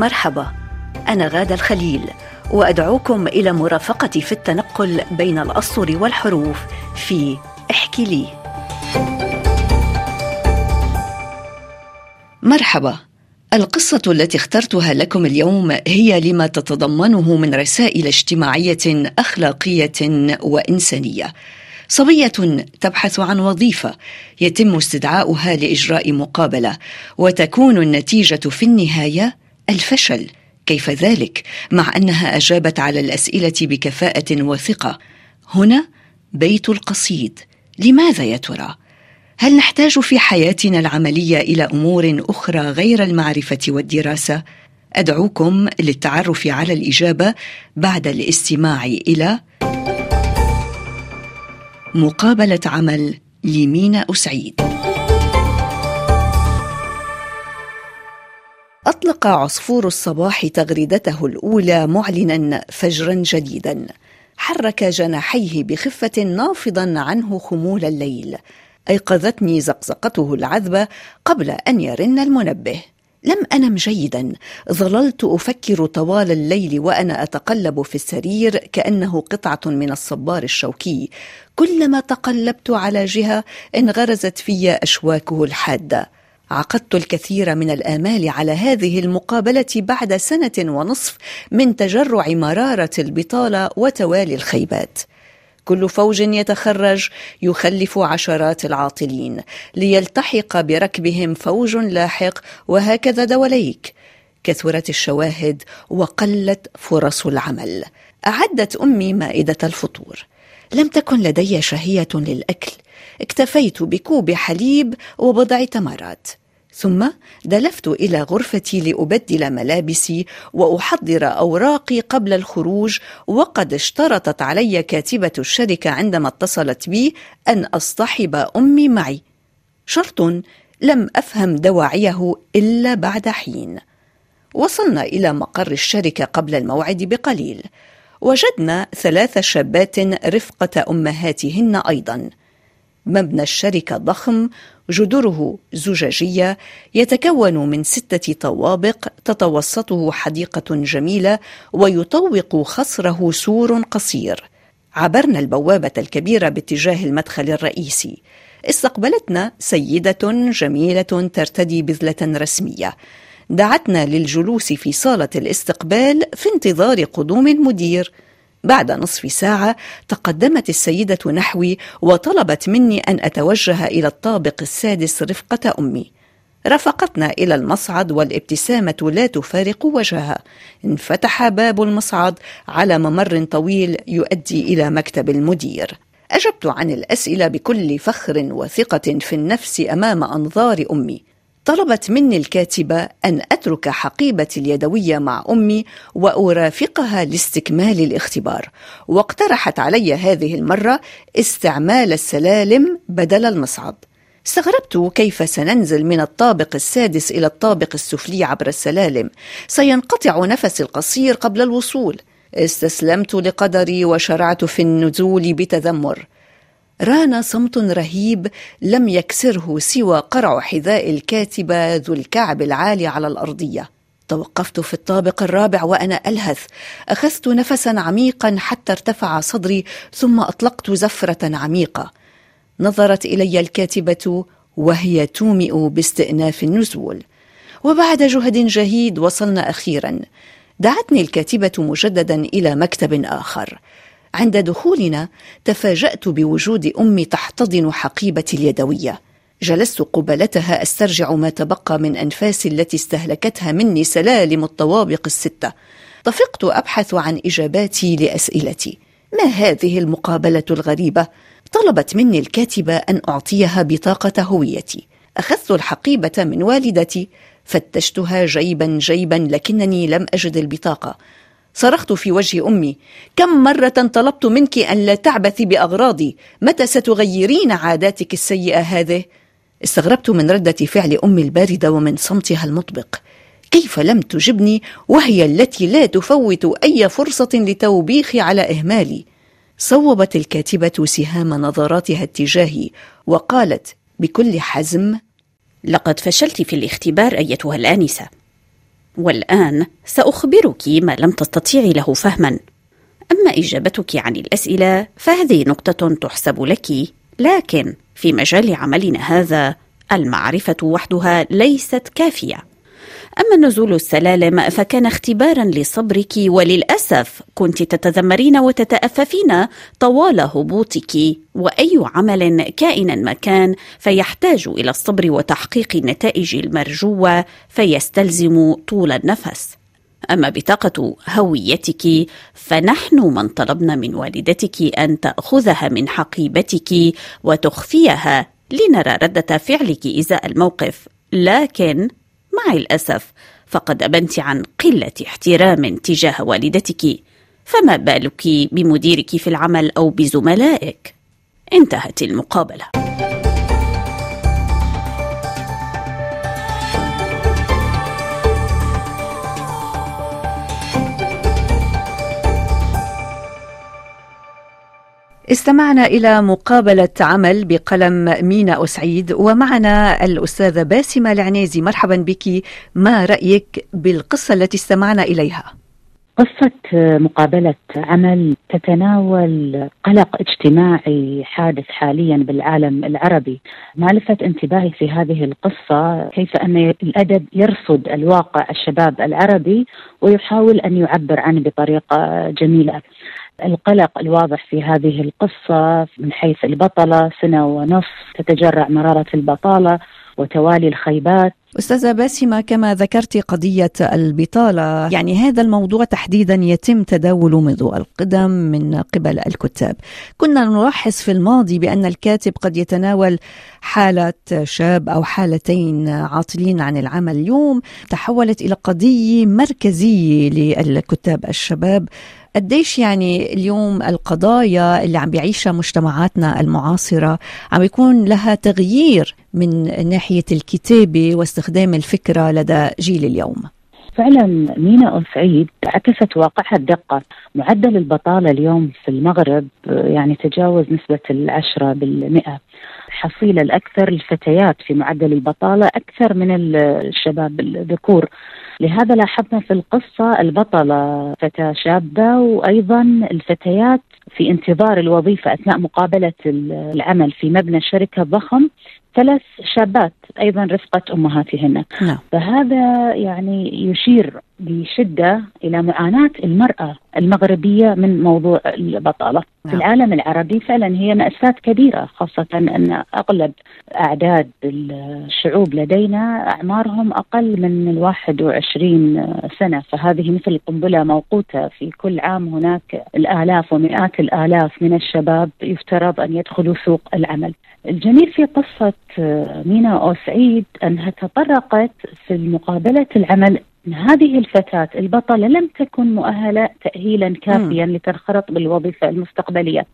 مرحبا. أنا غادة الخليل وأدعوكم إلى مرافقتي في التنقل بين الأسطر والحروف في احكي لي. مرحبا. القصة التي اخترتها لكم اليوم هي لما تتضمنه من رسائل اجتماعية أخلاقية وإنسانية. صبية تبحث عن وظيفة يتم استدعاؤها لإجراء مقابلة وتكون النتيجة في النهاية الفشل. كيف ذلك مع أنها أجابت على الأسئلة بكفاءة وثقة؟ هنا بيت القصيد. لماذا يا ترى؟ هل نحتاج في حياتنا العملية إلى أمور أخرى غير المعرفة والدراسة أدعوكم للتعرف على الإجابة بعد الاستماع إلى مقابلة عمل لمينا أسعيد أطلق عصفور الصباح تغريدته الأولى معلنا فجرا جديدا. حرك جناحيه بخفة نافضا عنه خمول الليل. أيقظتني زقزقته العذبة قبل أن يرن المنبه. لم أنم جيدا. ظللت أفكر طوال الليل وأنا أتقلب في السرير كأنه قطعة من الصبار الشوكي. كلما تقلبت على جهة انغرزت في أشواكه الحادة. عقدت الكثير من الآمال على هذه المقابلة بعد سنة ونصف من تجرع مرارة البطالة وتوالي الخيبات. كل فوج يتخرج يخلف عشرات العاطلين ليلتحق بركبهم فوج لاحق وهكذا دوليك. كثرت الشواهد وقلت فرص العمل. أعدت أمي مائدة الفطور. لم تكن لدي شهية للأكل. اكتفيت بكوب حليب وبضع تمرات. ثم دلفت إلى غرفتي لأبدل ملابسي وأحضر أوراقي قبل الخروج وقد اشترطت علي كاتبة الشركة عندما اتصلت بي أن أصطحب أمي معي. شرط لم أفهم دواعيه إلا بعد حين. وصلنا إلى مقر الشركة قبل الموعد بقليل. وجدنا ثلاث شابات رفقة أمهاتهن أيضا. مبنى الشركة ضخم جدره زجاجية يتكون من ستة طوابق تتوسطه حديقة جميلة ويطوق خصره سور قصير. عبرنا البوابة الكبيرة باتجاه المدخل الرئيسي. استقبلتنا سيدة جميلة ترتدي بذلة رسمية. دعتنا للجلوس في صالة الاستقبال في انتظار قدوم المدير. بعد نصف ساعة تقدمت السيدة نحوي وطلبت مني أن أتوجه إلى الطابق السادس رفقة أمي. رافقتنا إلى المصعد والابتسامة لا تفارق وجهها. انفتح باب المصعد على ممر طويل يؤدي إلى مكتب المدير. أجبت عن الأسئلة بكل فخر وثقة في النفس أمام أنظار أمي. طلبت مني الكاتبة أن أترك حقيبتي اليدوية مع أمي وأرافقها لاستكمال الاختبار واقترحت علي هذه المرة استعمال السلالم بدل المصعد استغربت كيف سننزل من الطابق السادس إلى الطابق السفلي عبر السلالم سينقطع نفسي القصير قبل الوصول. استسلمت لقدري وشرعت في النزول بتذمر. ران صمت رهيب لم يكسره سوى قرع حذاء الكاتبه ذو الكعب العالي على الأرضية. توقفت في الطابق الرابع وأنا ألهث. أخذت نفسا عميقا حتى ارتفع صدري ثم أطلقت زفرة عميقة. نظرت إلي الكاتبة وهي تومئ باستئناف النزول. وبعد جهد جهيد وصلنا أخيرا. دعتني الكاتبة مجددا إلى مكتب آخر. عند دخولنا تفاجأت بوجود امي تحتضن حقيبتي اليدوية. جلست قبلتها أسترجع ما تبقى من أنفاسي التي استهلكتها مني سلالم الطوابق الستة. طفقت أبحث عن إجاباتي لأسئلتي. ما هذه المقابلة الغريبة؟ طلبت مني الكاتبة أن أعطيها بطاقة هويتي. أخذت الحقيبة من والدتي فتشتها جيبا جيبا لكنني لم أجد البطاقة. صرخت في وجه أمي كم مرة طلبت منك أن لا تعبثي بأغراضي؟ متى ستغيرين عاداتك السيئة هذه؟ استغربت من ردة فعل أمي الباردة ومن صمتها المطبق. كيف لم تجبني؟ وهي التي لا تفوت أي فرصة لتوبيخي على إهمالي. صوبت الكاتبة سهام نظراتها اتجاهي وقالت بكل حزم لقد فشلت في الاختبار أيتها الآنسة. والآن سأخبرك ما لم تستطيعي له فهما. أما إجابتك عن الأسئلة فهذه نقطة تحسب لك. لكن في مجال عملنا هذا المعرفة وحدها ليست كافية. أما نزول السلالم فكان اختبارا لصبرك وللأسف كنت تتذمرين وتتأففين طوال هبوطك. وأي عمل كائنا ما كان فيحتاج إلى الصبر وتحقيق النتائج المرجوة فيستلزم طول النفس. أما بطاقة هويتك فنحن من طلبنا من والدتك أن تأخذها من حقيبتك وتخفيها لنرى ردة فعلك إزاء الموقف. لكن مع الأسف فقد أبنت عن قلة احترام تجاه والدتك. فما بالك بمديرك في العمل أو بزملائك؟ انتهت المقابلة. استمعنا إلى مقابلة عمل بقلم مينا أسعيد ومعنا الأستاذة باسمة العنيزي مرحبا بك ما رأيك بالقصة التي استمعنا إليها؟ قصة مقابلة عمل تتناول قلق اجتماعي حادث حاليا بالعالم العربي. ما لفت انتباهي في هذه القصة كيف أن الأدب يرصد الواقع الشباب العربي ويحاول أن يعبر عنه بطريقة جميلة. القلق الواضح في هذه القصة من حيث البطلة سنة ونصف تتجرع مرارة البطالة وتوالي الخيبات أستاذة باسمة كما ذكرت قضية البطالة. يعني هذا الموضوع تحديدا يتم تداوله منذ القدم من قبل الكتاب. كنا نلاحظ في الماضي بأن الكاتب قد يتناول حالة شاب أو حالتين عاطلين عن العمل. اليوم تحولت إلى قضية مركزية للكتاب الشباب. قديش يعني اليوم القضايا اللي عم بيعيشها مجتمعاتنا المعاصرة عم يكون لها تغيير من ناحية الكتابة واستخدام الفكرة لدى جيل اليوم؟ فعلا مينا سعيد عكست واقعها الدقة. معدل البطالة اليوم في المغرب يعني تجاوز نسبة العشرة بالمئة. الحصيلة الأكثر الفتيات في معدل البطالة أكثر من الشباب الذكور. لهذا لاحظنا في القصة البطلة فتاة شابة وأيضا الفتيات في انتظار الوظيفة أثناء مقابلة العمل في مبنى شركة ضخم. ثلاث شابات أيضا رفقه امهاتهن نعم. فهذا يعني يشير بشدة إلى معاناة المرأة المغربية من موضوع البطالة. نعم. في العالم العربي فعلا هي مأساة كبيرة خاصة أن أغلب أعداد الشعوب لدينا أعمارهم أقل من ال 21 سنة. فهذه مثل قنبلة موقوتة في كل عام. هناك الآلاف ومئات الآلاف من الشباب يفترض أن يدخلوا سوق العمل. الجميل في قصة مينا أو سعيد أنها تطرقت في مقابلة العمل هذه الفتاة البطلة لم تكن مؤهلة تأهيلا كافيا م. لتنخرط بالوظيفة المستقبلية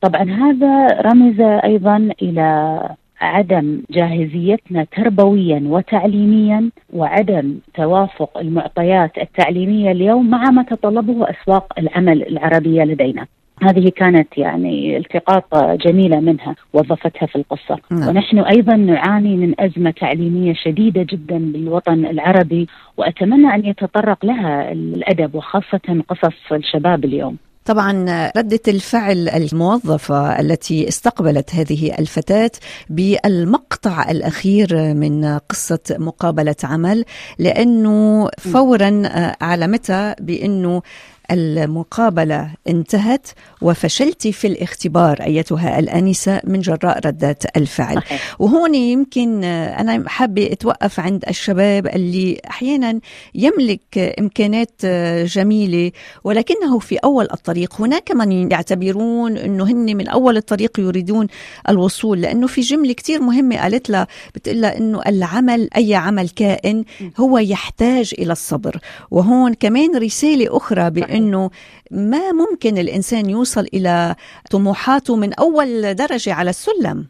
طبعا هذا رمز أيضا إلى عدم جاهزيتنا تربويا وتعليميا وعدم توافق المعطيات التعليمية اليوم مع ما تطلبه أسواق العمل العربية لدينا. هذه كانت يعني التقاط جميلة منها وظفتها في القصة نعم. ونحن أيضا نعاني من أزمة تعليمية شديدة جدا بالوطن العربي وأتمنى أن يتطرق لها الأدب وخاصة قصص الشباب اليوم طبعا ردة الفعل الموظفة التي استقبلت هذه الفتاة بالمقطع الأخير من قصة مقابلة عمل لأنه فورا أعلمتها بأنه المقابلة انتهت وفشلت في الاختبار أيتها الأنسة من جراء رده الفعل. صحيح. وهون يمكن أنا حابة أتوقف عند الشباب اللي أحيانا يملك إمكانات جميلة ولكنه في أول الطريق. هناك من يعتبرون إنه هن من أول الطريق يريدون الوصول لأنه في جملة كثير مهمة قالت لها بتقول لها إنه العمل أي عمل كائن هو يحتاج إلى الصبر. وهون كمان رسالة أخرى بان انه ما ممكن الإنسان يوصل إلى طموحاته من أول درجة على السلم؟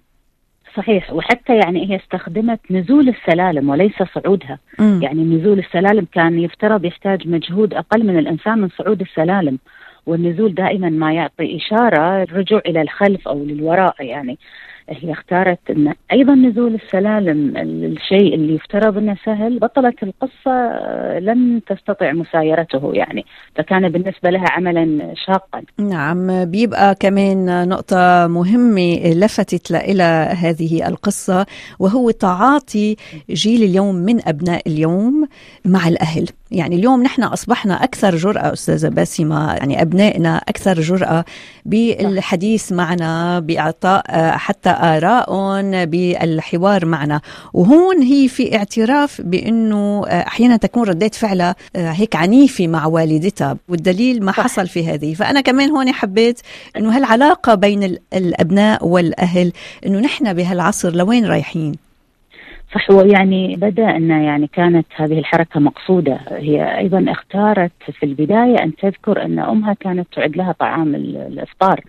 صحيح. وحتى يعني هي استخدمت نزول السلالم وليس صعودها. م. يعني نزول السلالم كان يفترض يحتاج مجهود أقل من الإنسان من صعود السلالم. والنزول دائما ما يعطي إشارة الرجوع إلى الخلف أو للوراء يعني. هي اختارت إن أيضا نزول السلالم الشيء اللي يفترض إنه سهل بطلة القصة آه، لم تستطع مسايرته يعني. فكان بالنسبة لها عملا شاقا. نعم بيبقى كمان نقطة مهمة لفتت إلى هذه القصة وهو تعاطي جيل اليوم من أبناء اليوم مع الأهل. يعني اليوم نحن أصبحنا أكثر جرأة أستاذة باسمة يعني أبنائنا أكثر جرأة بالحديث معنا بإعطاء حتى آرائهم بالحوار معنا. وهون هي في اعتراف بأنه أحيانا تكون ردات فعلها هيك عنيفة مع والدتها والدليل ما حصل في هذه. فأنا كمان هون حبيت أنه هالعلاقة بين الأبناء والأهل أنه نحن بهالعصر لوين رايحين؟ صح هو يعني بدأ أن يعني كانت هذه الحركة مقصودة. هي أيضا اختارت في البداية أن تذكر أن أمها كانت تعد لها طعام الإفطار.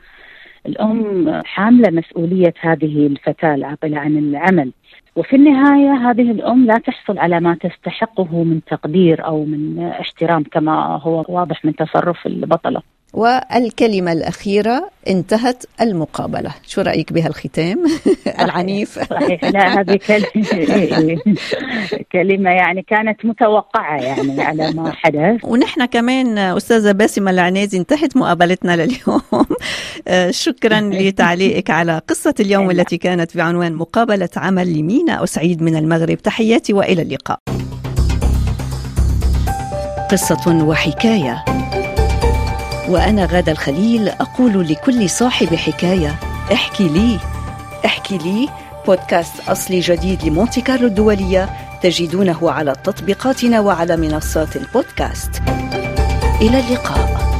الأم حاملة مسؤولية هذه الفتاة العاقلة عن العمل. وفي النهاية هذه الأم لا تحصل على ما تستحقه من تقدير أو من احترام كما هو واضح من تصرف البطلة. والكلمة الأخيرة انتهت المقابلة. شو رأيك بهالختام العنيف. صحيح لا هذه كلمة كلمة يعني كانت متوقعة يعني على ما حدث. ونحن كمان أستاذة باسمة العنازي انتهت مقابلتنا لليوم. شكرا لتعليقك على قصة اليوم التي كانت بعنوان مقابلة عمل لمينا أسعيد من المغرب. تحياتي وإلى اللقاء. قصة وحكاية. وأنا غادة الخليل أقول لكل صاحب حكاية احكي لي. احكي لي بودكاست أصلي جديد لمونتي كارلو الدولية تجدونه على تطبيقاتنا وعلى منصات البودكاست. إلى اللقاء.